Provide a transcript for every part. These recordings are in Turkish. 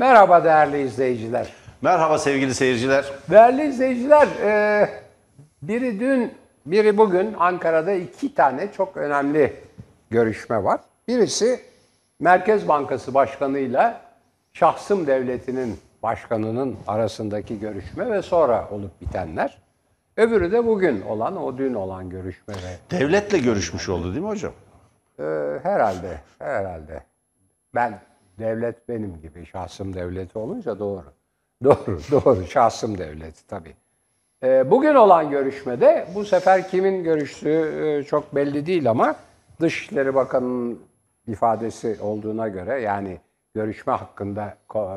Merhaba değerli izleyiciler. Merhaba sevgili seyirciler. Değerli izleyiciler, e, biri dün, biri bugün Ankara'da iki tane çok önemli görüşme var. Birisi Merkez Bankası Başkanı'yla şahsım devletinin başkanının arasındaki görüşme ve sonra olup bitenler. Öbürü de bugün olan, o dün olan görüşme Devletle görüşmüş oldu değil mi hocam? Ee, herhalde, herhalde. Ben, devlet benim gibi, şahsım devleti olunca doğru. Doğru, doğru, şahsım devleti tabii. Ee, bugün olan görüşmede, bu sefer kimin görüştüğü e, çok belli değil ama Dışişleri Bakanı'nın ifadesi olduğuna göre, yani görüşme hakkında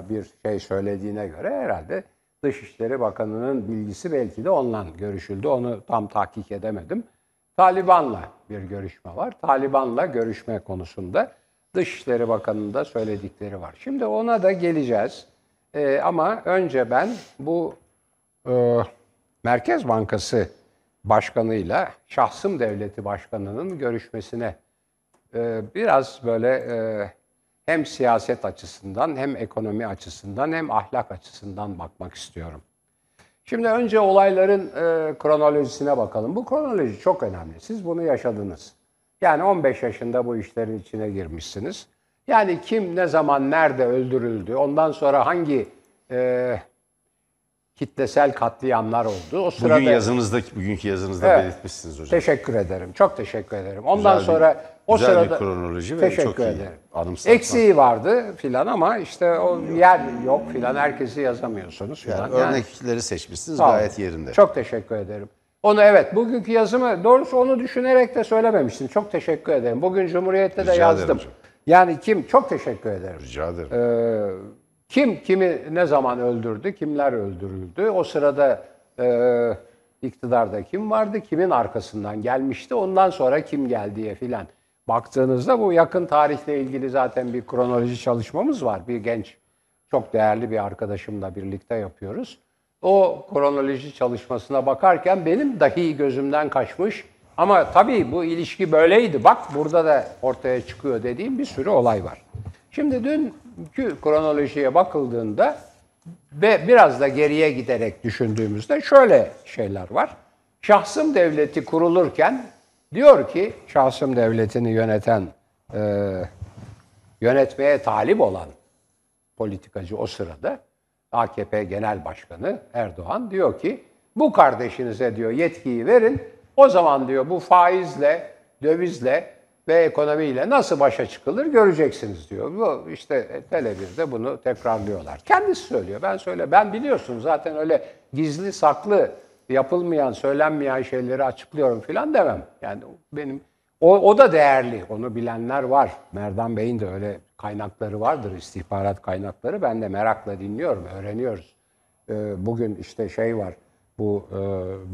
bir şey söylediğine göre herhalde Dışişleri Bakanı'nın bilgisi belki de onunla görüşüldü. Onu tam tahkik edemedim. Taliban'la bir görüşme var. Taliban'la görüşme konusunda Dışişleri Bakanı'nın da söyledikleri var. Şimdi ona da geleceğiz. Ee, ama önce ben bu e, Merkez Bankası Başkanı'yla Şahsım Devleti Başkanı'nın görüşmesine e, biraz böyle e, hem siyaset açısından hem ekonomi açısından hem ahlak açısından bakmak istiyorum. Şimdi önce olayların e, kronolojisine bakalım. Bu kronoloji çok önemli. Siz bunu yaşadınız. Yani 15 yaşında bu işlerin içine girmişsiniz. Yani kim, ne zaman, nerede öldürüldü, ondan sonra hangi e, kitlesel katliamlar oldu. O sırada Bugün yazınızda, bugünkü yazınızda Evet. belirtmişsiniz hocam. Teşekkür ederim. Çok teşekkür ederim. Ondan Güzel bir- sonra o güzel sırada bir kronoloji ve teşekkür çok iyi ederim. anımsatma. Eksiği vardı filan ama işte o yer yok filan herkesi yazamıyorsunuz filan. Yani örnekleri seçmişsiniz Sağ olun. gayet yerinde. Çok teşekkür ederim. Onu evet bugünkü yazımı doğrusu onu düşünerek de söylememiştim. Çok teşekkür ederim. Bugün Cumhuriyet'te de Rica ederim yazdım. hocam. Yani kim çok teşekkür ederim. Rica ederim. Ee, kim kimi ne zaman öldürdü, kimler öldürüldü? O sırada e, iktidarda kim vardı, kimin arkasından gelmişti, ondan sonra kim geldiye filan. Baktığınızda bu yakın tarihle ilgili zaten bir kronoloji çalışmamız var. Bir genç, çok değerli bir arkadaşımla birlikte yapıyoruz. O kronoloji çalışmasına bakarken benim dahi gözümden kaçmış. Ama tabii bu ilişki böyleydi. Bak burada da ortaya çıkıyor dediğim bir sürü olay var. Şimdi dünkü kronolojiye bakıldığında ve biraz da geriye giderek düşündüğümüzde şöyle şeyler var. Şahsım devleti kurulurken diyor ki şahsım devletini yöneten, e, yönetmeye talip olan politikacı o sırada AKP Genel Başkanı Erdoğan diyor ki bu kardeşinize diyor yetkiyi verin. O zaman diyor bu faizle, dövizle ve ekonomiyle nasıl başa çıkılır göreceksiniz diyor. Bu işte Tele1'de bunu tekrarlıyorlar. Kendisi söylüyor. Ben söyle ben biliyorsun zaten öyle gizli saklı yapılmayan, söylenmeyen şeyleri açıklıyorum filan demem. Yani benim o, o da değerli. Onu bilenler var. Merdan Bey'in de öyle kaynakları vardır, istihbarat kaynakları. Ben de merakla dinliyorum, öğreniyoruz. Ee, bugün işte şey var, bu e,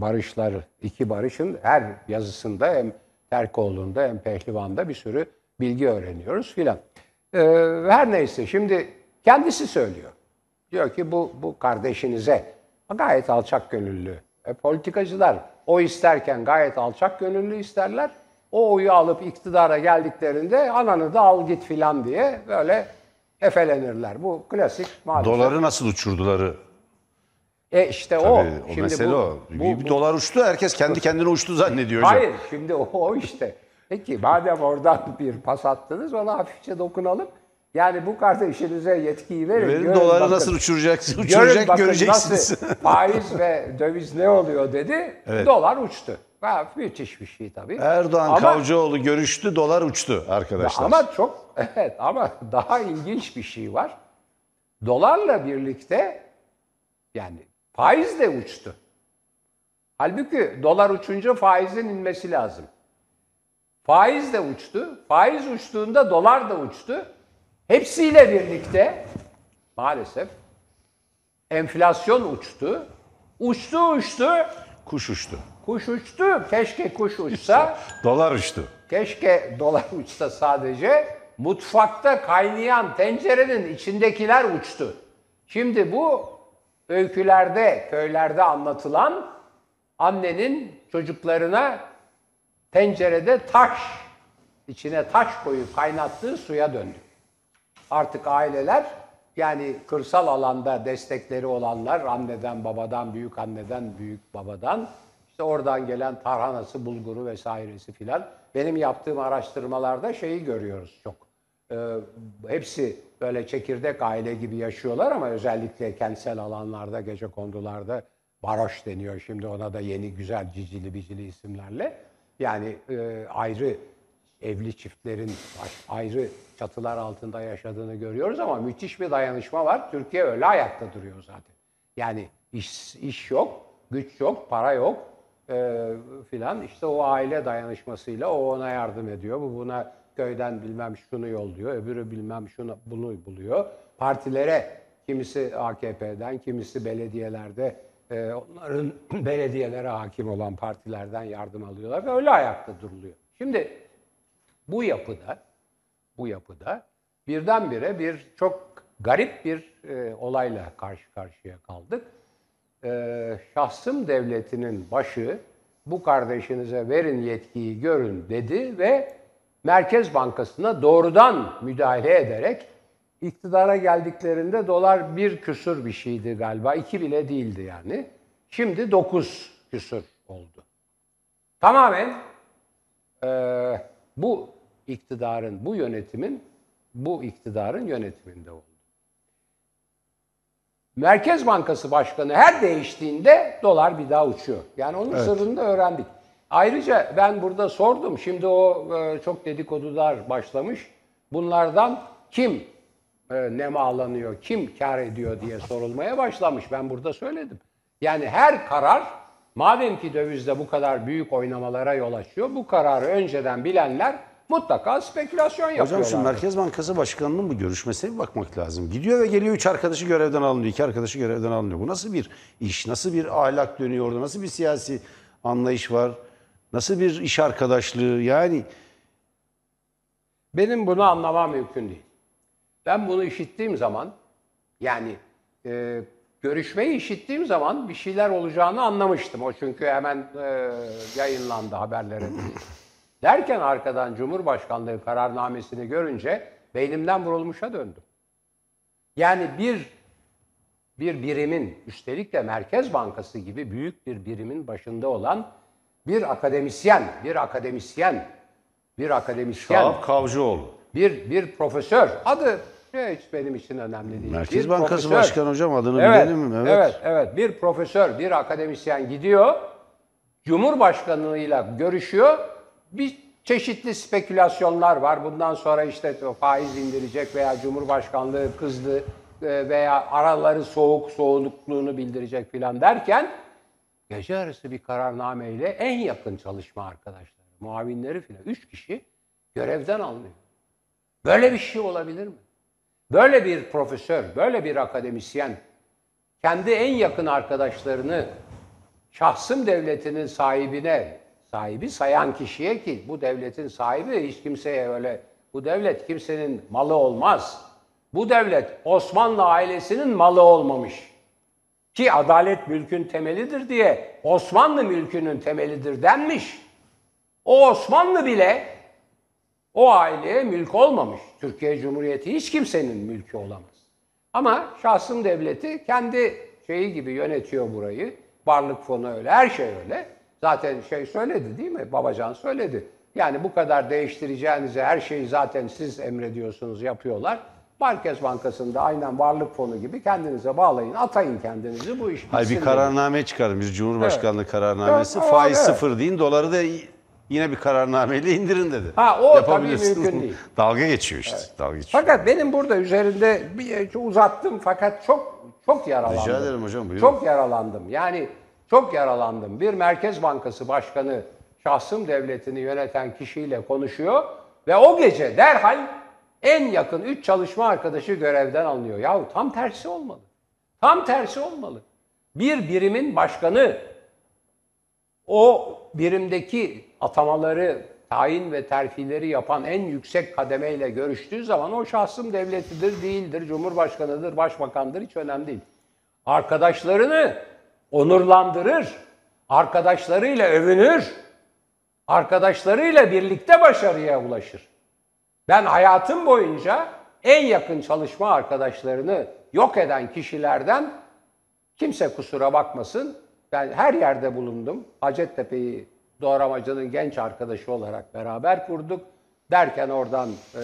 barışlar, iki barışın her yazısında hem Terkoğlu'nda hem Pehlivan'da bir sürü bilgi öğreniyoruz filan. Ee, her neyse şimdi kendisi söylüyor. Diyor ki bu, bu kardeşinize gayet alçak gönüllü. E, politikacılar o isterken gayet alçak gönüllü isterler. O oyu alıp iktidara geldiklerinde ananı da al git filan diye böyle efelenirler. Bu klasik maalesef. Doları nasıl uçurduları? E işte o. Tabii, o Şimdi mesele bu- o. bu- bu- dolar uçtu, herkes kendi kendine uçtu zannediyor hocam. Hayır şimdi o, o işte. Peki madem oradan bir pas attınız ona hafifçe dokunalım. Yani bu kardeşinize yetkiyi verin. Verin görün doları bakın. nasıl uçuracak, Görün bakın göreceksiniz. nasıl faiz ve döviz ne oluyor dedi. Evet. Dolar uçtu. Ha, müthiş bir şey tabii. Erdoğan Ama- Kavcıoğlu görüştü, dolar uçtu arkadaşlar. Ama çok evet ama daha ilginç bir şey var. Dolarla birlikte yani faiz de uçtu. Halbuki dolar uçunca faizin inmesi lazım. Faiz de uçtu. Faiz uçtuğunda dolar da uçtu. Hepsiyle birlikte maalesef enflasyon uçtu. Uçtu uçtu. Kuş uçtu. Kuş uçtu. Keşke kuş uçsa. Dolar uçtu. Keşke dolar uçsa sadece. Mutfakta kaynayan tencerenin içindekiler uçtu. Şimdi bu öykülerde, köylerde anlatılan annenin çocuklarına tencerede taş, içine taş koyup kaynattığı suya döndü. Artık aileler yani kırsal alanda destekleri olanlar anneden babadan büyük anneden büyük babadan işte oradan gelen tarhanası bulguru vesairesi filan benim yaptığım araştırmalarda şeyi görüyoruz çok. Ee, hepsi böyle çekirdek aile gibi yaşıyorlar ama özellikle kentsel alanlarda gece kondularda baroş deniyor şimdi ona da yeni güzel cicili bicili isimlerle. Yani e, ayrı evli çiftlerin ayrı çatılar altında yaşadığını görüyoruz ama müthiş bir dayanışma var. Türkiye öyle ayakta duruyor zaten. Yani iş, iş yok, güç yok, para yok e, filan. İşte o aile dayanışmasıyla o ona yardım ediyor. Bu buna köyden bilmem şunu yolluyor, öbürü bilmem şunu bunu buluyor. Partilere kimisi AKP'den, kimisi belediyelerde e, onların belediyelere hakim olan partilerden yardım alıyorlar ve öyle ayakta duruluyor. Şimdi bu yapıda bu yapıda birdenbire bir çok garip bir e, olayla karşı karşıya kaldık. E, şahsım devletinin başı bu kardeşinize verin yetkiyi görün dedi ve Merkez Bankası'na doğrudan müdahale ederek iktidara geldiklerinde dolar bir küsur bir şeydi galiba. iki bile değildi yani. Şimdi dokuz küsur oldu. Tamamen e, bu iktidarın, bu yönetimin, bu iktidarın yönetiminde oldu. Merkez Bankası Başkanı her değiştiğinde dolar bir daha uçuyor. Yani onun evet. sırrını da öğrendik. Ayrıca ben burada sordum. Şimdi o e, çok dedikodular başlamış. Bunlardan kim e, nemalanıyor, kim kar ediyor diye sorulmaya başlamış. Ben burada söyledim. Yani her karar madem ki dövizde bu kadar büyük oynamalara yol açıyor, bu kararı önceden bilenler mutlaka spekülasyon yapıyorlar. Hocam şimdi Merkez Bankası Başkanı'nın bu görüşmesine bir bakmak lazım. Gidiyor ve geliyor üç arkadaşı görevden alınıyor, iki arkadaşı görevden alınıyor. Bu nasıl bir iş, nasıl bir ahlak dönüyor orada, nasıl bir siyasi anlayış var, nasıl bir iş arkadaşlığı yani... Benim bunu anlamam mümkün değil. Ben bunu işittiğim zaman yani e, görüşmeyi işittiğim zaman bir şeyler olacağını anlamıştım. O çünkü hemen e, yayınlandı haberlere. Derken arkadan Cumhurbaşkanlığı kararnamesini görünce beynimden vurulmuşa döndüm. Yani bir bir birimin, üstelik de Merkez Bankası gibi büyük bir birimin başında olan bir akademisyen, bir akademisyen, bir akademisyen. Şahap Kavcıoğlu. Bir, bir profesör. Adı hiç benim için önemli değil. Merkez bir Bankası profesör. Başkanı hocam adını evet, bilelim. Evet. evet, evet. Bir profesör, bir akademisyen gidiyor. Cumhurbaşkanıyla görüşüyor bir çeşitli spekülasyonlar var. Bundan sonra işte faiz indirecek veya Cumhurbaşkanlığı kızdı e, veya araları soğuk soğukluğunu bildirecek filan derken gece arası bir kararnameyle en yakın çalışma arkadaşları, muavinleri filan üç kişi görevden alınıyor. Böyle bir şey olabilir mi? Böyle bir profesör, böyle bir akademisyen kendi en yakın arkadaşlarını şahsım devletinin sahibine sahibi sayan kişiye ki bu devletin sahibi hiç kimseye öyle bu devlet kimsenin malı olmaz. Bu devlet Osmanlı ailesinin malı olmamış. Ki adalet mülkün temelidir diye Osmanlı mülkünün temelidir denmiş. O Osmanlı bile o aileye mülk olmamış. Türkiye Cumhuriyeti hiç kimsenin mülkü olamaz. Ama şahsım devleti kendi şeyi gibi yönetiyor burayı. Varlık fonu öyle, her şey öyle. Zaten şey söyledi değil mi? Babacan söyledi. Yani bu kadar değiştireceğinize her şeyi zaten siz emrediyorsunuz, yapıyorlar. Merkez Bankası'nda aynen varlık fonu gibi kendinize bağlayın, atayın kendinizi bu iş bitsin. Hayır bir kararname çıkarın. Bir Cumhurbaşkanlığı evet. kararnamesi. Evet, faiz evet. sıfır deyin, doları da yine bir kararnameyle indirin dedi. Ha o tabii mümkün değil. Dalga geçiyor işte. Evet. Dalga geçiyor. Fakat benim burada üzerinde bir uzattım fakat çok çok yaralandım. Rica ederim hocam buyurun. Çok yaralandım. Yani çok yaralandım. Bir Merkez Bankası Başkanı şahsım devletini yöneten kişiyle konuşuyor ve o gece derhal en yakın üç çalışma arkadaşı görevden alınıyor. Yahu tam tersi olmalı. Tam tersi olmalı. Bir birimin başkanı o birimdeki atamaları, tayin ve terfileri yapan en yüksek kademeyle görüştüğü zaman o şahsım devletidir, değildir, cumhurbaşkanıdır, başbakandır hiç önemli değil. Arkadaşlarını onurlandırır, arkadaşlarıyla övünür, arkadaşlarıyla birlikte başarıya ulaşır. Ben hayatım boyunca en yakın çalışma arkadaşlarını yok eden kişilerden kimse kusura bakmasın. Ben her yerde bulundum. Hacettepe'yi Doğramacı'nın genç arkadaşı olarak beraber kurduk. Derken oradan e,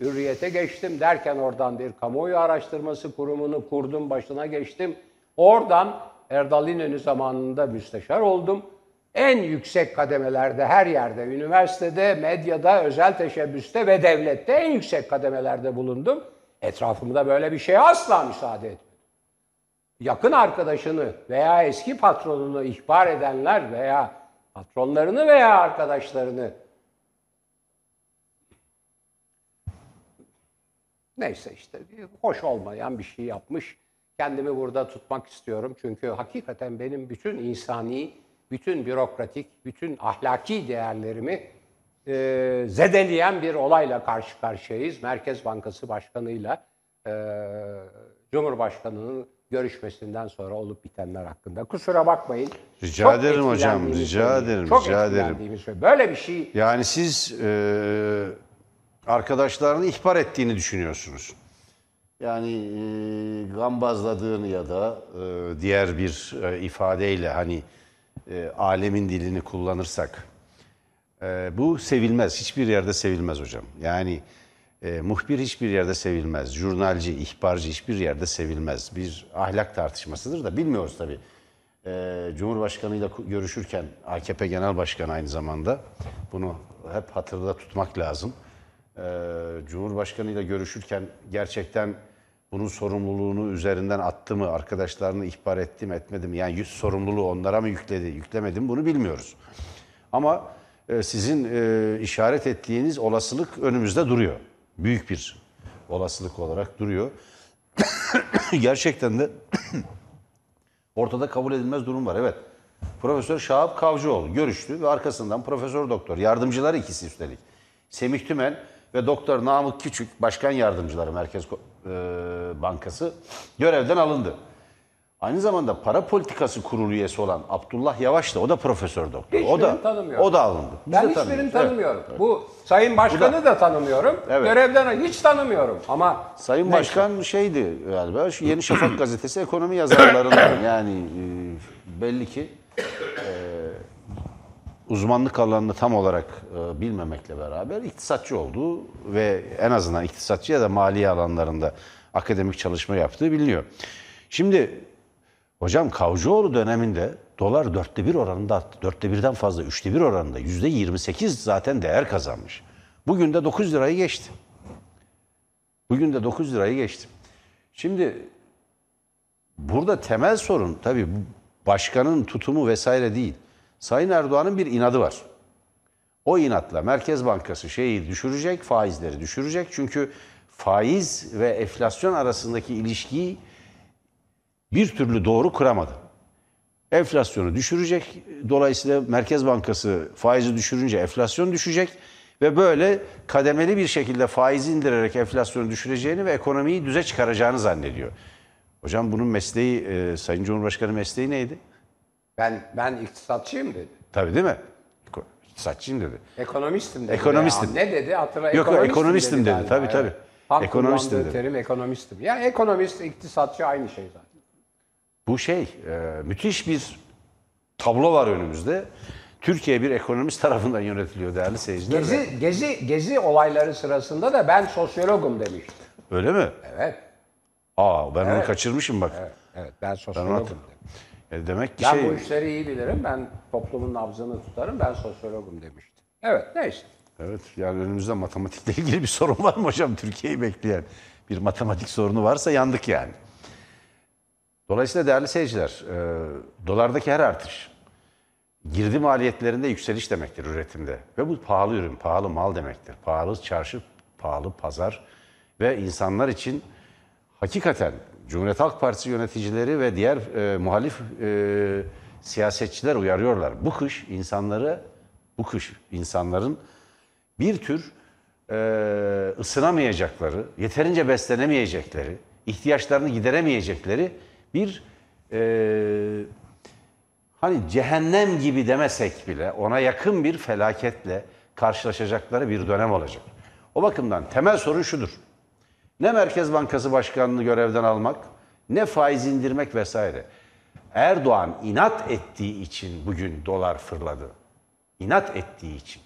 Hürriyete geçtim. Derken oradan bir kamuoyu araştırması kurumunu kurdum, başına geçtim. Oradan Erdal İnönü zamanında müsteşar oldum. En yüksek kademelerde her yerde, üniversitede, medyada, özel teşebbüste ve devlette en yüksek kademelerde bulundum. Etrafımda böyle bir şeye asla müsaade etmedim. Yakın arkadaşını veya eski patronunu ihbar edenler veya patronlarını veya arkadaşlarını Neyse işte hoş olmayan bir şey yapmış. Kendimi burada tutmak istiyorum. Çünkü hakikaten benim bütün insani, bütün bürokratik, bütün ahlaki değerlerimi e, zedeleyen bir olayla karşı karşıyayız. Merkez Bankası Başkanı'yla e, Cumhurbaşkanı'nın görüşmesinden sonra olup bitenler hakkında. Kusura bakmayın. Rica Çok ederim hocam, rica söyleyeyim. ederim, Çok rica ederim. söyleyeyim. Böyle bir şey Yani siz e, arkadaşlarını ihbar ettiğini düşünüyorsunuz. Yani e, gambazladığını ya da e, diğer bir e, ifadeyle hani e, alemin dilini kullanırsak e, bu sevilmez. Hiçbir yerde sevilmez hocam. Yani e, muhbir hiçbir yerde sevilmez. Jurnalci, ihbarcı hiçbir yerde sevilmez. Bir ahlak tartışmasıdır da bilmiyoruz tabii. E, Cumhurbaşkanıyla görüşürken AKP Genel Başkanı aynı zamanda bunu hep hatırda tutmak lazım. E, Cumhurbaşkanıyla görüşürken gerçekten bunun sorumluluğunu üzerinden attı mı, arkadaşlarını ihbar etti mi, etmedi mi? Yani yüz sorumluluğu onlara mı yükledi, yüklemedi mi bunu bilmiyoruz. Ama e, sizin e, işaret ettiğiniz olasılık önümüzde duruyor. Büyük bir olasılık olarak duruyor. Gerçekten de ortada kabul edilmez durum var. Evet. Profesör Şahap Kavcıoğlu görüştü ve arkasından Profesör Doktor yardımcılar ikisi üstelik. Semih Tümen ve Doktor Namık Küçük başkan yardımcıları Merkez e, Bankası görevden alındı. Aynı zamanda para politikası kurulu üyesi olan Abdullah Yavaş da o da profesör doktor. o Hiçbirini da tanımıyorum. o da alındı. Biz Ben hiçbirini tanımıyorum. Bu Sayın Başkanı da tanımıyorum. Evet. Görevden hiç tanımıyorum. Ama Sayın Neyse. Başkan şeydi galiba şu Yeni Şafak gazetesi ekonomi yazarlarından yani e, belli ki uzmanlık alanını tam olarak e, bilmemekle beraber iktisatçı olduğu ve en azından iktisatçı ya da maliye alanlarında akademik çalışma yaptığı biliniyor. Şimdi hocam Kavcıoğlu döneminde dolar dörtte bir oranında arttı. Dörtte birden fazla, üçte bir oranında. Yüzde 28 zaten değer kazanmış. Bugün de 9 lirayı geçti. Bugün de 9 lirayı geçtim. Şimdi burada temel sorun tabii başkanın tutumu vesaire değil. Sayın Erdoğan'ın bir inadı var. O inatla Merkez Bankası şeyi düşürecek, faizleri düşürecek. Çünkü faiz ve enflasyon arasındaki ilişkiyi bir türlü doğru kuramadı. Enflasyonu düşürecek. Dolayısıyla Merkez Bankası faizi düşürünce enflasyon düşecek ve böyle kademeli bir şekilde faizi indirerek enflasyonu düşüreceğini ve ekonomiyi düze çıkaracağını zannediyor. Hocam bunun mesleği, e, Sayın Cumhurbaşkanı mesleği neydi? Ben ben iktisatçıyım dedi. Tabii değil mi? İktisatçıyım dedi. Ekonomistim dedi. Ekonomistim. Ya, ne dedi? Hatırla. Yok, yok, ekonomistim dedi. galiba, Tabii, tabii. Halk Ekonomistim dedi. terim ekonomistim. Ya ekonomist, iktisatçı aynı şey zaten. Bu şey, e, müthiş bir tablo var önümüzde. Türkiye bir ekonomist tarafından yönetiliyor değerli seyirciler. Gezi, gezi, gezi olayları sırasında da ben sosyologum demişti. Öyle mi? Evet. Aa ben onu kaçırmışım bak. Evet, evet ben Ben sosyologum onu dedim. E, demek ki Ben şey... bu işleri iyi bilirim. Ben toplumun nabzını tutarım. Ben sosyologum demiştim. Evet neyse. Evet yani önümüzde matematikle ilgili bir sorun var mı hocam Türkiye'yi bekleyen? Bir matematik sorunu varsa yandık yani. Dolayısıyla değerli seyirciler, e, dolardaki her artış girdi maliyetlerinde yükseliş demektir üretimde. Ve bu pahalı ürün, pahalı mal demektir. Pahalı çarşı, pahalı pazar ve insanlar için hakikaten Cumhuriyet Halk Partisi yöneticileri ve diğer e, muhalif e, siyasetçiler uyarıyorlar. Bu kış insanları, bu kış insanların bir tür e, ısınamayacakları, yeterince beslenemeyecekleri, ihtiyaçlarını gideremeyecekleri bir e, hani cehennem gibi demesek bile ona yakın bir felaketle karşılaşacakları bir dönem olacak. O bakımdan temel sorun şudur. Ne Merkez Bankası Başkanı'nı görevden almak, ne faiz indirmek vesaire. Erdoğan inat ettiği için bugün dolar fırladı. İnat ettiği için.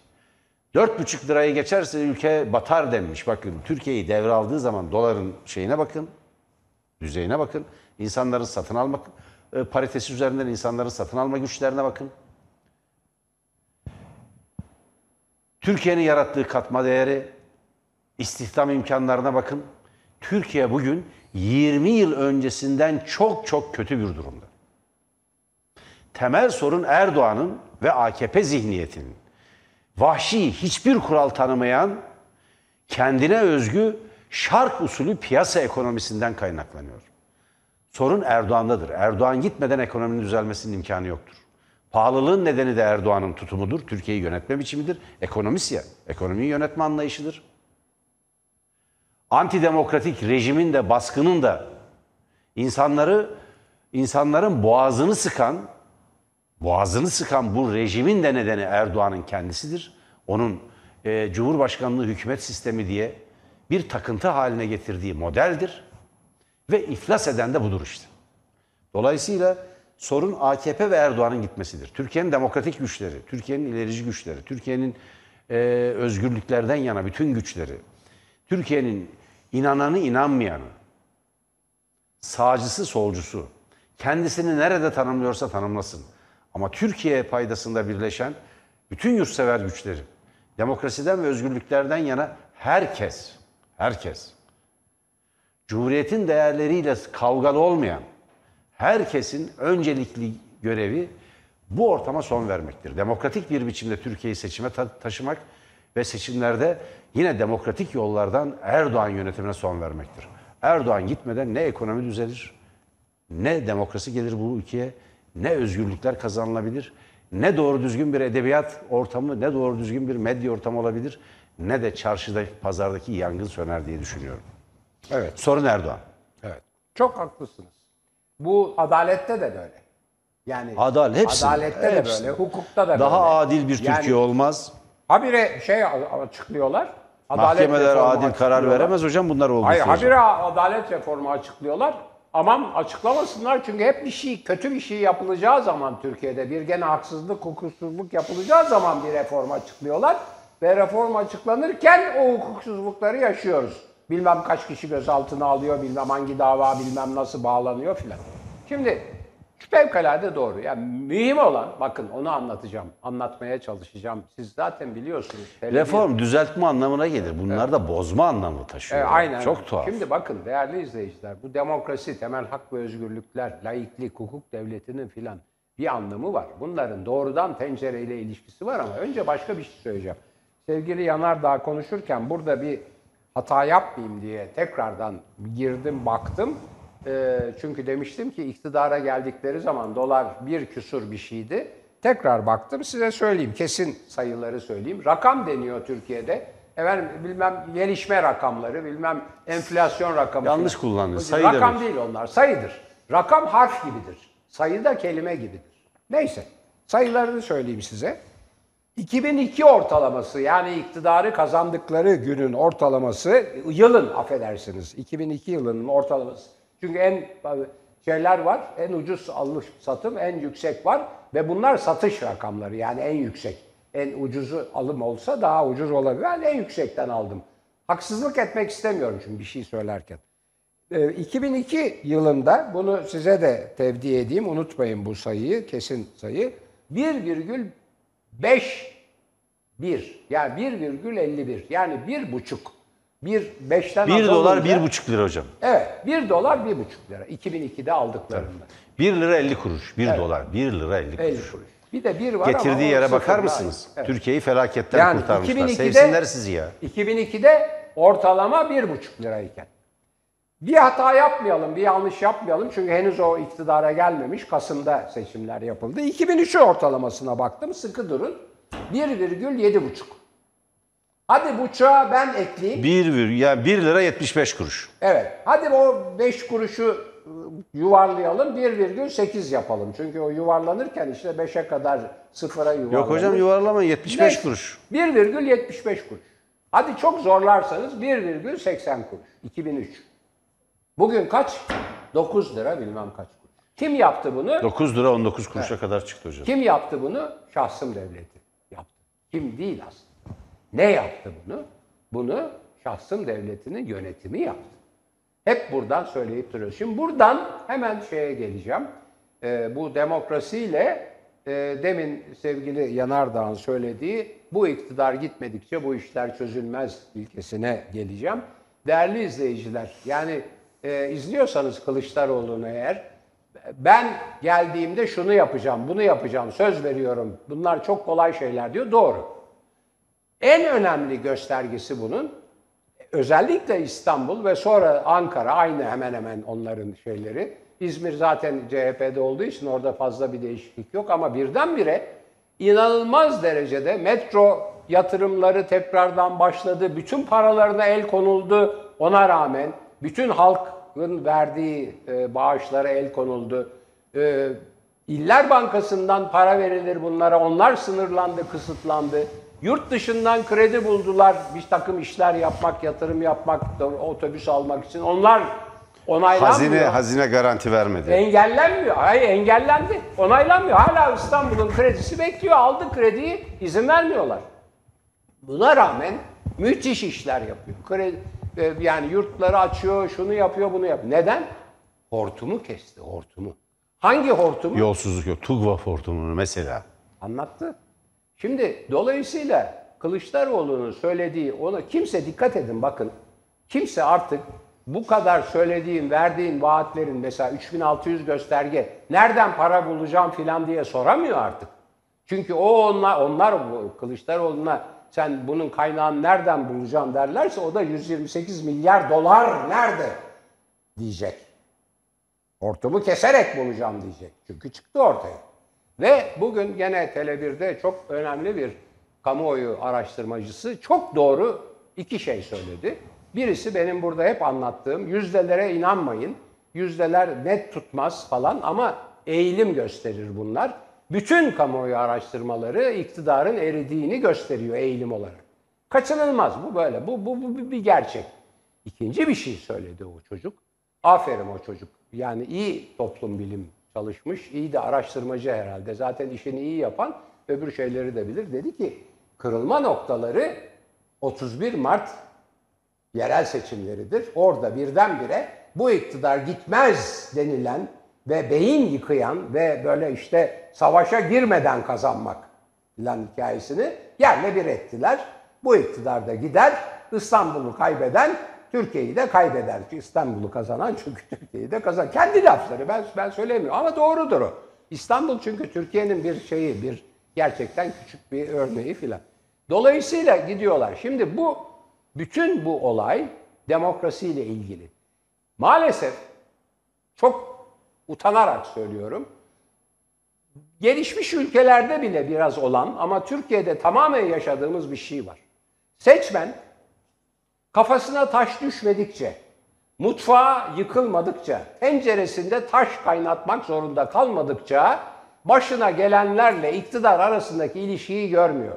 4,5 liraya geçerse ülke batar denmiş. Bakın Türkiye'yi devraldığı zaman doların şeyine bakın, düzeyine bakın. İnsanların satın alma e, paritesi üzerinden insanların satın alma güçlerine bakın. Türkiye'nin yarattığı katma değeri, istihdam imkanlarına bakın. Türkiye bugün 20 yıl öncesinden çok çok kötü bir durumda. Temel sorun Erdoğan'ın ve AKP zihniyetinin vahşi, hiçbir kural tanımayan, kendine özgü şark usulü piyasa ekonomisinden kaynaklanıyor. Sorun Erdoğan'dadır. Erdoğan gitmeden ekonominin düzelmesinin imkanı yoktur. Pahalılığın nedeni de Erdoğan'ın tutumudur. Türkiye'yi yönetme biçimidir. Ekonomist ya. Ekonomiyi yönetme anlayışıdır. Antidemokratik rejimin de baskının da insanları insanların boğazını sıkan boğazını sıkan bu rejimin de nedeni Erdoğan'ın kendisidir. Onun e, Cumhurbaşkanlığı hükümet sistemi diye bir takıntı haline getirdiği modeldir. Ve iflas eden de budur işte. Dolayısıyla sorun AKP ve Erdoğan'ın gitmesidir. Türkiye'nin demokratik güçleri, Türkiye'nin ilerici güçleri, Türkiye'nin e, özgürlüklerden yana bütün güçleri, Türkiye'nin inananı inanmayanı, sağcısı solcusu, kendisini nerede tanımlıyorsa tanımlasın. Ama Türkiye paydasında birleşen bütün yurtsever güçleri, demokrasiden ve özgürlüklerden yana herkes, herkes, Cumhuriyetin değerleriyle kavgalı olmayan herkesin öncelikli görevi bu ortama son vermektir. Demokratik bir biçimde Türkiye'yi seçime ta- taşımak ve seçimlerde yine demokratik yollardan Erdoğan yönetimine son vermektir. Erdoğan gitmeden ne ekonomi düzelir, ne demokrasi gelir bu ülkeye, ne özgürlükler kazanılabilir, ne doğru düzgün bir edebiyat ortamı, ne doğru düzgün bir medya ortamı olabilir, ne de çarşıda, pazardaki yangın söner diye düşünüyorum. Evet. Sorun Erdoğan. Evet. Çok haklısınız. Bu adalette de böyle. Yani Adalet hepsinde, adalette de hepsinde. böyle, hukukta da Daha böyle. adil bir Yani Türkiye olmaz. Habire şey açıklıyorlar. Adalet Mahkemeler adil karar veremez hocam bunlar olduğu Hayır, habire adalet reformu açıklıyorlar. Aman açıklamasınlar çünkü hep bir şey, kötü bir şey yapılacağı zaman Türkiye'de bir gene haksızlık, hukuksuzluk yapılacağı zaman bir reform açıklıyorlar. Ve reform açıklanırken o hukuksuzlukları yaşıyoruz. Bilmem kaç kişi gözaltına alıyor, bilmem hangi dava, bilmem nasıl bağlanıyor filan. Şimdi fevkalade doğru. Yani mühim olan, bakın onu anlatacağım, anlatmaya çalışacağım. Siz zaten biliyorsunuz. televizyon- Reform düzeltme anlamına gelir. Bunlar da bozma anlamı taşıyor. e, aynen. Çok tuhaf. Şimdi bakın değerli izleyiciler bu demokrasi, temel hak ve özgürlükler, laiklik, hukuk devletinin filan bir anlamı var. Bunların doğrudan pencereyle ilişkisi var ama önce başka bir şey söyleyeceğim. Sevgili Yanardağ konuşurken burada bir hata yapmayayım diye tekrardan girdim baktım. E, çünkü demiştim ki iktidara geldikleri zaman dolar bir küsur bir şeydi. Tekrar baktım size söyleyeyim kesin sayıları söyleyeyim. Rakam deniyor Türkiye'de. Efendim bilmem gelişme rakamları, bilmem enflasyon rakamı. Yanlış falan. kullandınız, sayı Rakam demek. değil onlar, sayıdır. Rakam harf gibidir. Sayı da kelime gibidir. Neyse, sayılarını söyleyeyim size. 2002 ortalaması yani iktidarı kazandıkları günün ortalaması, yılın affedersiniz, 2002 yılının ortalaması. Çünkü en şeyler var, en ucuz alış satım, en yüksek var ve bunlar satış rakamları yani en yüksek. En ucuzu alım olsa daha ucuz olabilir. Ben en yüksekten aldım. Haksızlık etmek istemiyorum çünkü bir şey söylerken. Ee, 2002 yılında bunu size de tevdi edeyim, unutmayın bu sayıyı, kesin sayı. 1,5 1 yani 1,51 yani bir buçuk. Bir beşten 1 az dolar olunca- 1,5 lira hocam. Evet 1 dolar 1,5 lira 2002'de aldıklarında. 1 lira 50 kuruş. 1 dolar 1 lira 50 kuruş. 50 kuruş. Bir de bir var ama Getirdiği o yere bakar mısınız? Evet. Türkiye'yi felaketten Yani kurtarmışlar. 2002'de Sevsinler sizi ya. 2002'de ortalama 1,5 lirayken. Bir hata yapmayalım, bir yanlış yapmayalım. Çünkü henüz o iktidara gelmemiş. Kasım'da seçimler yapıldı. 2003 ortalamasına baktım. Sıkı durun. 1,7,5. Hadi buçuğa ben ekleyeyim. 1 vir yani 1 lira 75 kuruş. Evet. Hadi o 5 kuruşu ıı, yuvarlayalım. 1,8 yapalım. Çünkü o yuvarlanırken işte 5'e kadar sıfıra yuvarlanır. Yok hocam yuvarlama 75 Neyse. kuruş. 1,75 kuruş. Hadi çok zorlarsanız 1,80 kuruş. 2003. Bugün kaç? 9 lira bilmem kaç kuruş. Kim yaptı bunu? 9 lira 19 kuruşa kadar çıktı hocam. Kim yaptı bunu? Şahsım devleti yaptı. Kim değil aslında. Ne yaptı bunu? Bunu şahsım devletinin yönetimi yaptı. Hep buradan söyleyip duruyoruz. Şimdi buradan hemen şeye geleceğim. Ee, bu demokrasiyle e, demin sevgili Yanardağ'ın söylediği bu iktidar gitmedikçe bu işler çözülmez ilkesine geleceğim. Değerli izleyiciler, yani e, izliyorsanız Kılıçdaroğlu'nu eğer ben geldiğimde şunu yapacağım, bunu yapacağım, söz veriyorum. Bunlar çok kolay şeyler diyor. Doğru. En önemli göstergesi bunun özellikle İstanbul ve sonra Ankara aynı hemen hemen onların şeyleri. İzmir zaten CHP'de olduğu için orada fazla bir değişiklik yok ama birdenbire inanılmaz derecede metro yatırımları tekrardan başladı. Bütün paralarına el konuldu ona rağmen. Bütün halkın verdiği e, bağışlara el konuldu. E, İller Bankası'ndan para verilir bunlara. Onlar sınırlandı, kısıtlandı. Yurt dışından kredi buldular bir takım işler yapmak, yatırım yapmak, otobüs almak için. Onlar onaylanmıyor. Hazine hazine garanti vermedi. Engellenmiyor. Hayır engellendi. Onaylanmıyor. Hala İstanbul'un kredisi bekliyor. Aldı krediyi izin vermiyorlar. Buna rağmen müthiş işler yapıyor. Kredi, e, yani yurtları açıyor, şunu yapıyor, bunu yapıyor. Neden? Hortumu kesti, hortumu. Hangi hortumu? Yolsuzluk yok. Tugva hortumunu mesela. Anlattı. Şimdi dolayısıyla Kılıçdaroğlu'nun söylediği ona kimse dikkat edin bakın. Kimse artık bu kadar söylediğim, verdiğin vaatlerin mesela 3600 gösterge nereden para bulacağım filan diye soramıyor artık. Çünkü o onlar, onlar Kılıçdaroğlu'na sen bunun kaynağını nereden bulacağım derlerse o da 128 milyar dolar nerede diyecek. Hortumu keserek bulacağım diyecek. Çünkü çıktı ortaya. Ve bugün gene Tele1'de çok önemli bir kamuoyu araştırmacısı çok doğru iki şey söyledi. Birisi benim burada hep anlattığım yüzdelere inanmayın. Yüzdeler net tutmaz falan ama eğilim gösterir bunlar. Bütün kamuoyu araştırmaları iktidarın eridiğini gösteriyor eğilim olarak. Kaçınılmaz bu böyle. Bu, bu, bu bir gerçek. İkinci bir şey söyledi o çocuk. Aferin o çocuk. Yani iyi toplum bilim çalışmış, iyi de araştırmacı herhalde. Zaten işini iyi yapan öbür şeyleri de bilir. Dedi ki kırılma noktaları 31 Mart yerel seçimleridir. Orada birdenbire bu iktidar gitmez denilen ve beyin yıkayan ve böyle işte savaşa girmeden kazanmak filan hikayesini yerle bir ettiler. Bu iktidar da gider, İstanbul'u kaybeden Türkiye'yi de kaybeder. İstanbul'u kazanan çünkü Türkiye'yi de kazan. Kendi lafları ben ben söylemiyorum ama doğrudur o. İstanbul çünkü Türkiye'nin bir şeyi, bir gerçekten küçük bir örneği filan. Dolayısıyla gidiyorlar. Şimdi bu bütün bu olay demokrasiyle ilgili. Maalesef çok utanarak söylüyorum. Gelişmiş ülkelerde bile biraz olan ama Türkiye'de tamamen yaşadığımız bir şey var. Seçmen kafasına taş düşmedikçe, mutfağı yıkılmadıkça, tenceresinde taş kaynatmak zorunda kalmadıkça başına gelenlerle iktidar arasındaki ilişkiyi görmüyor.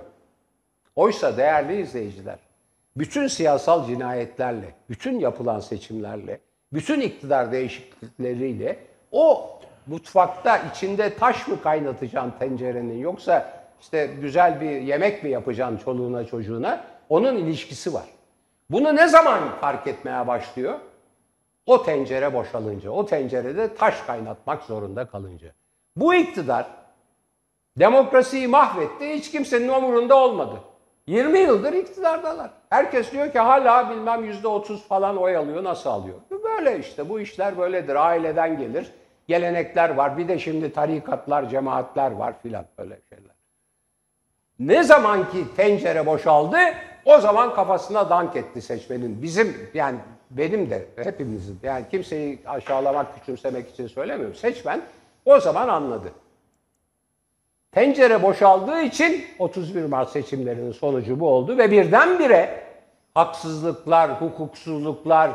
Oysa değerli izleyiciler, bütün siyasal cinayetlerle, bütün yapılan seçimlerle, bütün iktidar değişiklikleriyle o mutfakta içinde taş mı kaynatacaksın tencerenin yoksa işte güzel bir yemek mi yapacaksın çoluğuna çocuğuna onun ilişkisi var. Bunu ne zaman fark etmeye başlıyor? O tencere boşalınca, o tencerede taş kaynatmak zorunda kalınca. Bu iktidar demokrasiyi mahvetti, hiç kimsenin umurunda olmadı. 20 yıldır iktidardalar. Herkes diyor ki hala bilmem yüzde 30 falan oy alıyor, nasıl alıyor? Böyle işte bu işler böyledir, aileden gelir. Gelenekler var, bir de şimdi tarikatlar, cemaatler var filan böyle şeyler. Ne zaman ki tencere boşaldı, o zaman kafasına dank etti seçmenin. Bizim yani benim de hepimizin yani kimseyi aşağılamak, küçümsemek için söylemiyorum. Seçmen o zaman anladı. Tencere boşaldığı için 31 Mart seçimlerinin sonucu bu oldu ve birdenbire haksızlıklar, hukuksuzluklar,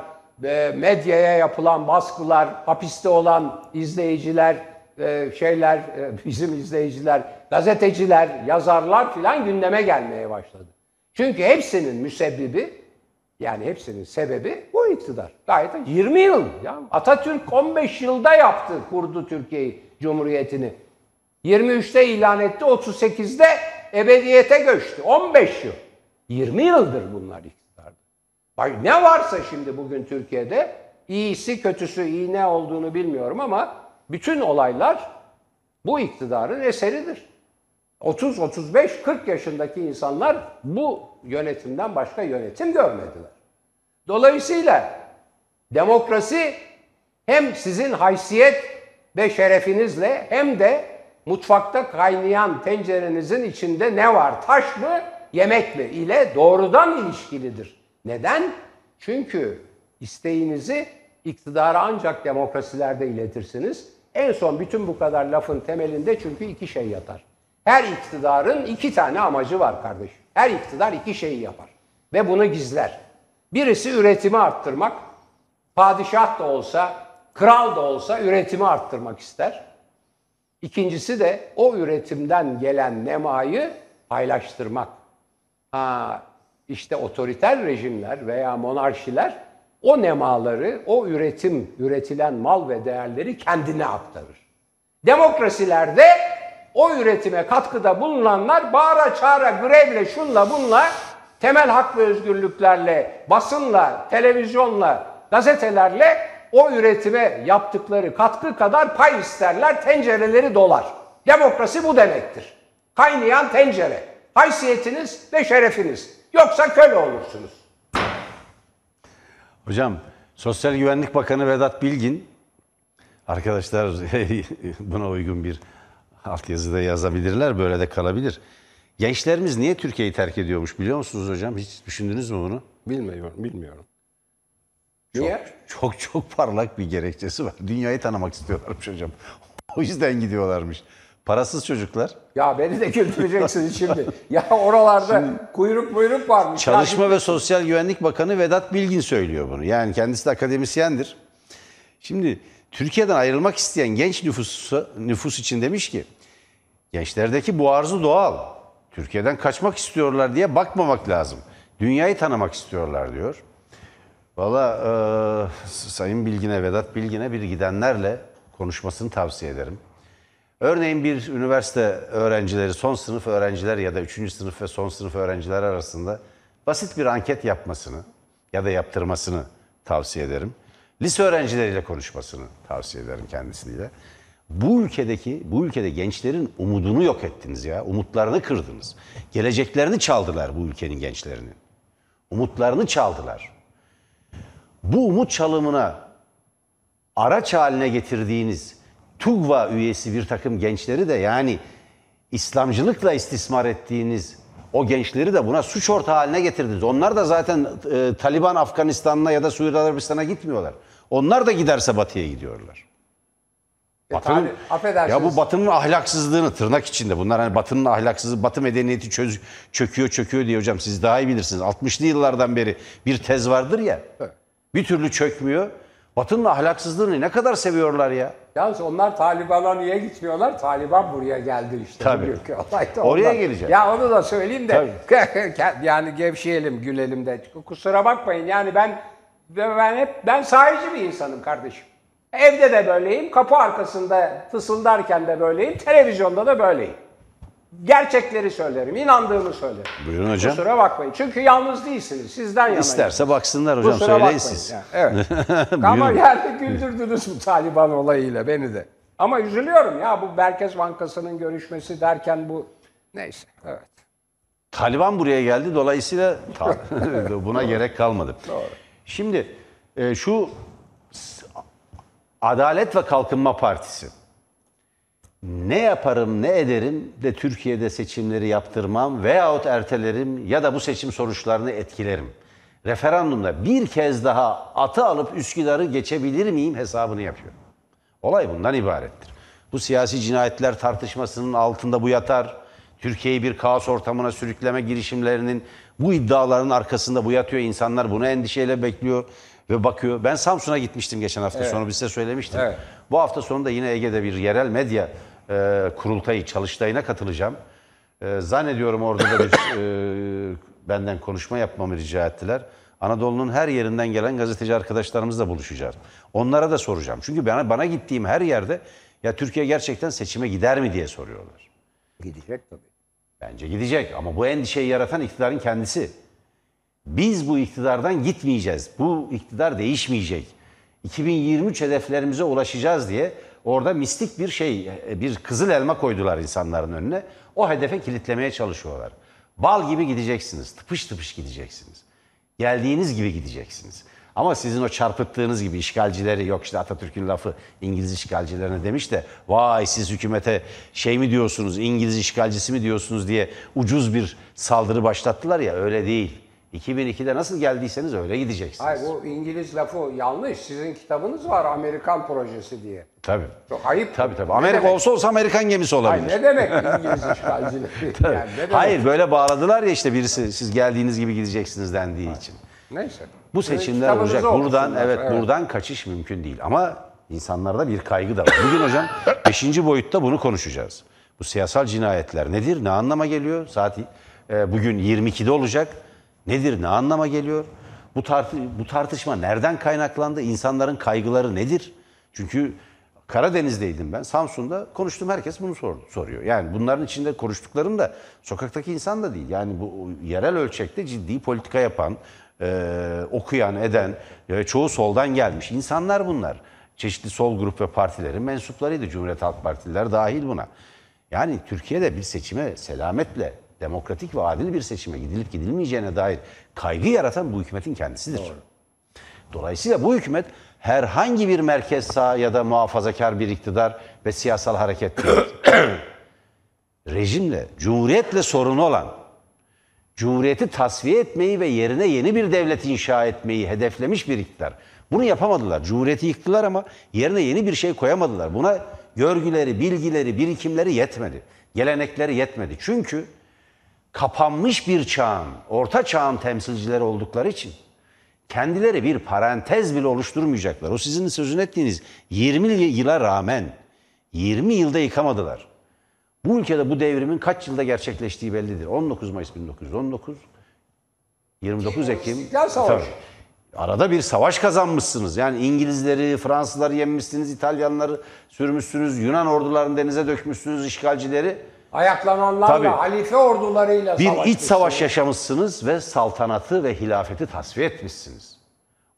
medyaya yapılan baskılar, hapiste olan izleyiciler, e, şeyler, e, bizim izleyiciler, gazeteciler, yazarlar filan gündeme gelmeye başladı. Çünkü hepsinin müsebbibi yani hepsinin sebebi bu iktidar. Gayet 20 yıl. Ya. Atatürk 15 yılda yaptı, kurdu Türkiye'yi, Cumhuriyeti'ni. 23'te ilan etti, 38'de ebediyete göçtü. 15 yıl. 20 yıldır bunlar iktidarda. Bak ne varsa şimdi bugün Türkiye'de iyisi kötüsü iyi ne olduğunu bilmiyorum ama bütün olaylar bu iktidarın eseridir. 30, 35, 40 yaşındaki insanlar bu yönetimden başka yönetim görmediler. Dolayısıyla demokrasi hem sizin haysiyet ve şerefinizle hem de mutfakta kaynayan tencerenizin içinde ne var? Taş mı, yemek mi ile doğrudan ilişkilidir. Neden? Çünkü isteğinizi iktidara ancak demokrasilerde iletirsiniz. En son bütün bu kadar lafın temelinde çünkü iki şey yatar. Her iktidarın iki tane amacı var kardeşim. Her iktidar iki şeyi yapar ve bunu gizler. Birisi üretimi arttırmak, padişah da olsa, kral da olsa üretimi arttırmak ister. İkincisi de o üretimden gelen nemayı paylaştırmak. Ha, işte otoriter rejimler veya monarşiler o nemaları, o üretim, üretilen mal ve değerleri kendine aktarır. Demokrasilerde o üretime katkıda bulunanlar bağıra çağıra grevle şunla bunla temel hak ve özgürlüklerle, basınla, televizyonla, gazetelerle o üretime yaptıkları katkı kadar pay isterler, tencereleri dolar. Demokrasi bu demektir. Kaynayan tencere. Haysiyetiniz ve şerefiniz. Yoksa köle olursunuz. Hocam Sosyal Güvenlik Bakanı Vedat Bilgin arkadaşlar buna uygun bir altyazıda yazabilirler böyle de kalabilir. Gençlerimiz niye Türkiye'yi terk ediyormuş biliyor musunuz hocam? Hiç düşündünüz mü bunu? Bilmiyorum, bilmiyorum. Niye? Çok çok parlak bir gerekçesi var. Dünyayı tanımak istiyorlarmış hocam. O yüzden gidiyorlarmış. Parasız çocuklar. Ya beni de güldüreceksiniz şimdi. Ya oralarda kuyruk buyruk varmış. Çalışma ve Sosyal Güvenlik Bakanı Vedat Bilgin söylüyor bunu. Yani kendisi de akademisyendir. Şimdi Türkiye'den ayrılmak isteyen genç nüfusu, nüfus için demiş ki gençlerdeki bu arzu doğal. Türkiye'den kaçmak istiyorlar diye bakmamak lazım. Dünyayı tanımak istiyorlar diyor. Valla e, Sayın Bilgin'e, Vedat Bilgin'e bir gidenlerle konuşmasını tavsiye ederim. Örneğin bir üniversite öğrencileri, son sınıf öğrenciler ya da üçüncü sınıf ve son sınıf öğrenciler arasında basit bir anket yapmasını ya da yaptırmasını tavsiye ederim. Lise öğrencileriyle konuşmasını tavsiye ederim kendisiyle. Bu ülkedeki, bu ülkede gençlerin umudunu yok ettiniz ya. Umutlarını kırdınız. Geleceklerini çaldılar bu ülkenin gençlerinin. Umutlarını çaldılar. Bu umut çalımına araç haline getirdiğiniz TUGVA üyesi bir takım gençleri de yani İslamcılıkla istismar ettiğiniz o gençleri de buna suç ortağı haline getirdiniz. Onlar da zaten e, Taliban Afganistan'la ya da Suudi Arabistan'a gitmiyorlar. Onlar da giderse batıya gidiyorlar. Batı'nın, tabii, affedersiniz. ya bu Batı'nın ahlaksızlığını tırnak içinde bunlar hani Batı'nın ahlaksızlığı, Batı medeniyeti çöz, çöküyor çöküyor diye hocam siz daha iyi bilirsiniz. 60'lı yıllardan beri bir tez vardır ya. Evet. Bir türlü çökmüyor. Batı'nın ahlaksızlığını ne kadar seviyorlar ya. Yalnız onlar Taliban'a niye gitmiyorlar? Taliban buraya geldi işte. Tabii. Olay da Oraya geleceğim. Ya onu da söyleyeyim de yani gevşeyelim, gülelim de. Kusura bakmayın yani ben ben hep ben sahici bir insanım kardeşim. Evde de böyleyim, kapı arkasında fısıldarken de böyleyim, televizyonda da böyleyim. Gerçekleri söylerim, inandığımı söylerim. Buyurun hocam. Kusura bakmayın. Çünkü yalnız değilsiniz. Sizden yanayım. İsterse baksınlar hocam Kusura söyleyin siz. yani, Evet. Ama yani güldürdünüz bu Taliban olayıyla beni de. Ama üzülüyorum ya bu Merkez Bankası'nın görüşmesi derken bu neyse evet. Taliban buraya geldi dolayısıyla buna gerek kalmadı. Şimdi e, şu Adalet ve Kalkınma Partisi ne yaparım ne ederim de Türkiye'de seçimleri yaptırmam veyahut ertelerim ya da bu seçim sonuçlarını etkilerim. Referandumda bir kez daha atı alıp Üsküdar'ı geçebilir miyim hesabını yapıyor. Olay bundan ibarettir. Bu siyasi cinayetler tartışmasının altında bu yatar. Türkiye'yi bir kaos ortamına sürükleme girişimlerinin bu iddiaların arkasında bu yatıyor. İnsanlar bunu endişeyle bekliyor ve bakıyor. Ben Samsun'a gitmiştim geçen hafta sonu bir size söylemiştim. Evet. Bu hafta sonunda yine Ege'de bir yerel medya e, kurultayı, çalıştayına katılacağım. E, zannediyorum orada da bir e, benden konuşma yapmamı rica ettiler. Anadolu'nun her yerinden gelen gazeteci arkadaşlarımızla buluşacağız. Onlara da soracağım. Çünkü bana, bana gittiğim her yerde ya Türkiye gerçekten seçime gider mi diye soruyorlar. Gidecek tabii. Bence gidecek ama bu endişeyi yaratan iktidarın kendisi. Biz bu iktidardan gitmeyeceğiz. Bu iktidar değişmeyecek. 2023 hedeflerimize ulaşacağız diye orada mistik bir şey, bir kızıl elma koydular insanların önüne. O hedefe kilitlemeye çalışıyorlar. Bal gibi gideceksiniz, tıpış tıpış gideceksiniz. Geldiğiniz gibi gideceksiniz. Ama sizin o çarpıttığınız gibi işgalcileri yok işte Atatürk'ün lafı İngiliz işgalcilerine demiş de vay siz hükümete şey mi diyorsunuz İngiliz işgalcisi mi diyorsunuz diye ucuz bir saldırı başlattılar ya öyle değil. 2002'de nasıl geldiyseniz öyle gideceksiniz. Hayır bu İngiliz lafı yanlış. Sizin kitabınız var Amerikan projesi diye. Tabii. Çok ayıp. Tabii tabii. Ne Amerika demek? olsa olsa Amerikan gemisi olabilir. Hayır, ne demek İngiliz işgalcileri? yani ne demek? Hayır böyle bağladılar ya işte birisi siz geldiğiniz gibi gideceksiniz dendiği için. Neyse. Bu seçimler kitabınızı olacak. Buradan okusunlar, evet, buradan kaçış mümkün değil. Ama insanlarda bir kaygı da var. Bugün hocam 5. boyutta bunu konuşacağız. Bu siyasal cinayetler nedir? Ne anlama geliyor? Saat e, bugün 22'de olacak. Nedir? Ne anlama geliyor? Bu tartı bu tartışma nereden kaynaklandı? İnsanların kaygıları nedir? Çünkü Karadeniz'deydim ben. Samsun'da konuştum herkes bunu sordu, soruyor. Yani bunların içinde konuştuklarım da sokaktaki insan da değil. Yani bu yerel ölçekte ciddi politika yapan, e, okuyan, eden ve çoğu soldan gelmiş insanlar bunlar. Çeşitli sol grup ve partilerin mensuplarıydı. Cumhuriyet Halk Partililer dahil buna. Yani Türkiye'de bir seçime selametle, demokratik ve adil bir seçime gidilip gidilmeyeceğine dair kaygı yaratan bu hükümetin kendisidir. Dolayısıyla bu hükümet herhangi bir merkez sağ ya da muhafazakar bir iktidar ve siyasal hareket değil. Rejimle, cumhuriyetle sorunu olan, cumhuriyeti tasfiye etmeyi ve yerine yeni bir devlet inşa etmeyi hedeflemiş bir iktidar. Bunu yapamadılar. Cumhuriyeti yıktılar ama yerine yeni bir şey koyamadılar. Buna görgüleri, bilgileri, birikimleri yetmedi. Gelenekleri yetmedi. Çünkü kapanmış bir çağın, orta çağın temsilcileri oldukları için kendileri bir parantez bile oluşturmayacaklar. O sizin sözünü ettiğiniz 20 yıla rağmen 20 yılda yıkamadılar. Bu ülkede bu devrimin kaç yılda gerçekleştiği bellidir. 19 Mayıs 1919, 29 Ekim. İstiklal Savaşı. Tabii. Arada bir savaş kazanmışsınız. Yani İngilizleri, Fransızları yenmişsiniz, İtalyanları sürmüşsünüz, Yunan ordularını denize dökmüşsünüz, işgalcileri. Ayaklananlarla, Tabii. halife ordularıyla Bir iç savaş yaşamışsınız ve saltanatı ve hilafeti tasfiye etmişsiniz.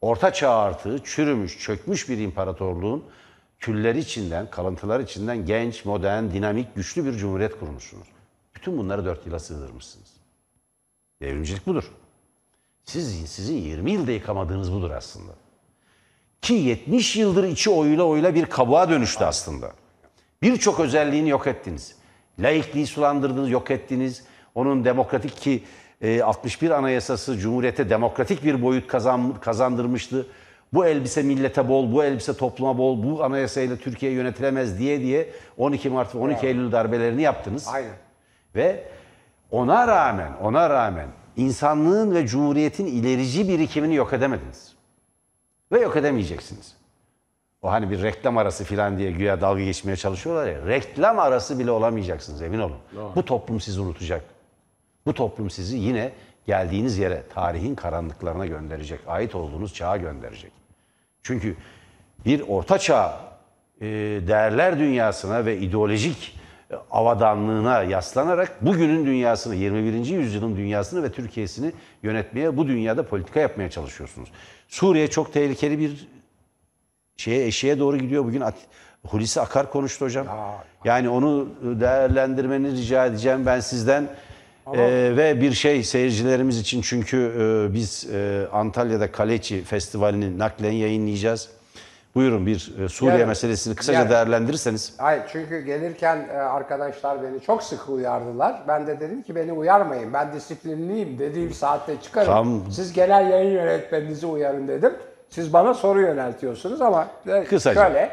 Orta çağ artığı çürümüş, çökmüş bir imparatorluğun külleri içinden, kalıntılar içinden genç, modern, dinamik, güçlü bir cumhuriyet kurmuşsunuz. Bütün bunları dört yıla sığdırmışsınız. Devrimcilik budur. Siz, sizin 20 yılda yıkamadığınız budur aslında. Ki 70 yıldır içi oyla oyla bir kabuğa dönüştü aslında. Birçok özelliğini yok ettiniz. Laikliği sulandırdınız, yok ettiniz. Onun demokratik ki e, 61 Anayasası Cumhuriyete demokratik bir boyut kazan, kazandırmıştı. Bu elbise millete bol, bu elbise topluma bol, bu anayasayla Türkiye yönetilemez diye diye 12 Mart ve 12 Eylül darbelerini yaptınız. Aynen. Ve ona rağmen, ona rağmen insanlığın ve cumhuriyetin ilerici birikimini yok edemediniz. Ve yok edemeyeceksiniz. O hani bir reklam arası falan diye güya dalga geçmeye çalışıyorlar ya. Reklam arası bile olamayacaksınız emin olun. Bu toplum sizi unutacak. Bu toplum sizi yine geldiğiniz yere, tarihin karanlıklarına gönderecek. Ait olduğunuz çağa gönderecek. Çünkü bir orta çağ e, değerler dünyasına ve ideolojik e, avadanlığına yaslanarak bugünün dünyasını, 21. yüzyılın dünyasını ve Türkiye'sini yönetmeye, bu dünyada politika yapmaya çalışıyorsunuz. Suriye çok tehlikeli bir şeye eşeğe doğru gidiyor. Bugün At- Hulusi Akar konuştu hocam. Yani onu değerlendirmeni rica edeceğim ben sizden. Ee, ve bir şey seyircilerimiz için çünkü e, biz e, Antalya'da Kaleçi Festivali'ni naklen yayınlayacağız. Buyurun bir e, Suriye Yani- meselesini kısaca yani- değerlendirirseniz. Hayır çünkü gelirken e, arkadaşlar beni çok sık uyardılar. Ben de dedim ki beni uyarmayın. Ben disiplinliyim. Dediğim saatte çıkarım. Tam- Siz genel yayın yönetmeninizi uyarın dedim. Siz bana soru yöneltiyorsunuz ama e, Kısaca. şöyle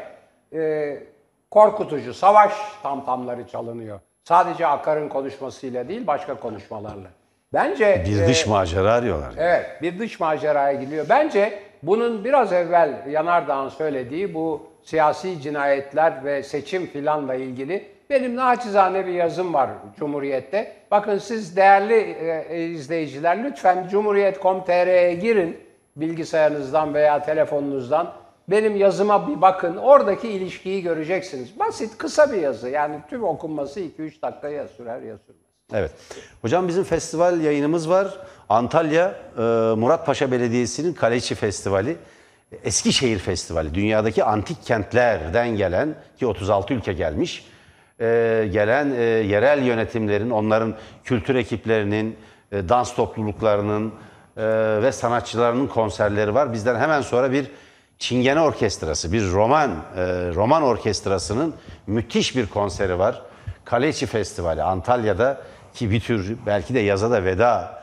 e, korkutucu savaş tamtamları çalınıyor. Sadece Akar'ın konuşmasıyla değil başka konuşmalarla. Bence Bir e, dış macera arıyorlar. Evet, bir dış maceraya gidiyor. Bence bunun biraz evvel Yanardağ'ın söylediği bu siyasi cinayetler ve seçim filanla ilgili Benim naçizane bir yazım var Cumhuriyet'te. Bakın siz değerli e, izleyiciler lütfen Cumhuriyet.com.tr'ye girin bilgisayarınızdan veya telefonunuzdan. Benim yazıma bir bakın. Oradaki ilişkiyi göreceksiniz. Basit, kısa bir yazı. Yani tüm okunması 2-3 dakika ya sürer ya sürmez. Evet. Hocam bizim festival yayınımız var. Antalya e, Muratpaşa Belediyesi'nin Kaleiçi Festivali. Eskişehir Festivali. Dünyadaki antik kentlerden gelen ki 36 ülke gelmiş. e, gelen e, yerel yönetimlerin, onların kültür ekiplerinin, dans topluluklarının ve sanatçılarının konserleri var. Bizden hemen sonra bir Çingene Orkestrası, bir roman e, roman orkestrasının müthiş bir konseri var. Kaleiçi Festivali Antalya'da ki bir tür belki de yaza da veda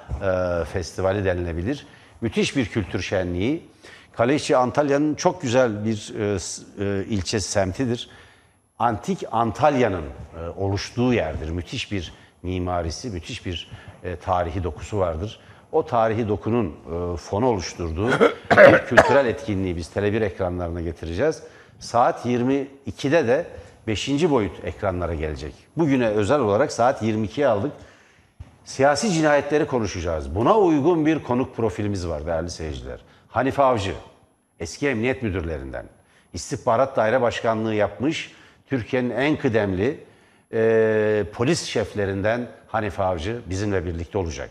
e, festivali denilebilir. Müthiş bir kültür şenliği. Kaleiçi Antalya'nın çok güzel bir e, e, ilçe semtidir. Antik Antalya'nın e, oluştuğu yerdir. Müthiş bir mimarisi, müthiş bir e, tarihi dokusu vardır. O tarihi dokunun e, fonu oluşturduğu bir kültürel etkinliği biz Tele1 ekranlarına getireceğiz. Saat 22'de de 5. boyut ekranlara gelecek. Bugüne özel olarak saat 22'ye aldık. Siyasi cinayetleri konuşacağız. Buna uygun bir konuk profilimiz var değerli seyirciler. Hanife Avcı, eski emniyet müdürlerinden. İstihbarat Daire Başkanlığı yapmış, Türkiye'nin en kıdemli e, polis şeflerinden Hanife Avcı bizimle birlikte olacak.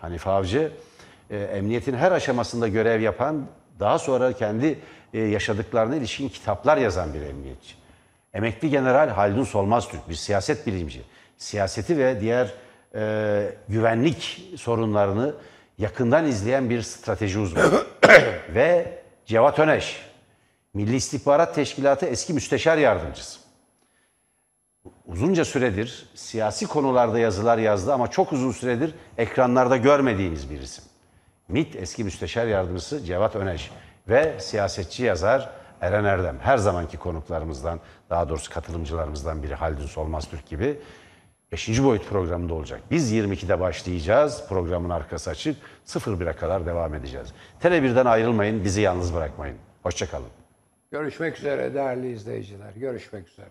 Hanife Avcı, e, emniyetin her aşamasında görev yapan, daha sonra kendi e, yaşadıklarına ilişkin kitaplar yazan bir emniyetçi. Emekli General Haldun Solmaz-Türk bir siyaset bilimci. Siyaseti ve diğer e, güvenlik sorunlarını yakından izleyen bir strateji uzmanı. ve Cevat Öneş, Milli İstihbarat Teşkilatı eski müsteşar yardımcısı. Uzunca süredir siyasi konularda yazılar yazdı ama çok uzun süredir ekranlarda görmediğimiz bir isim. MİT eski müsteşar yardımcısı Cevat Öneş ve siyasetçi yazar Eren Erdem. Her zamanki konuklarımızdan, daha doğrusu katılımcılarımızdan biri Haldun Solmaz Türk gibi 5. boyut programında olacak. Biz 22'de başlayacağız. Programın arkası açık. 01'e kadar devam edeceğiz. Tele1'den ayrılmayın, bizi yalnız bırakmayın. Hoşçakalın. Görüşmek üzere değerli izleyiciler. Görüşmek üzere.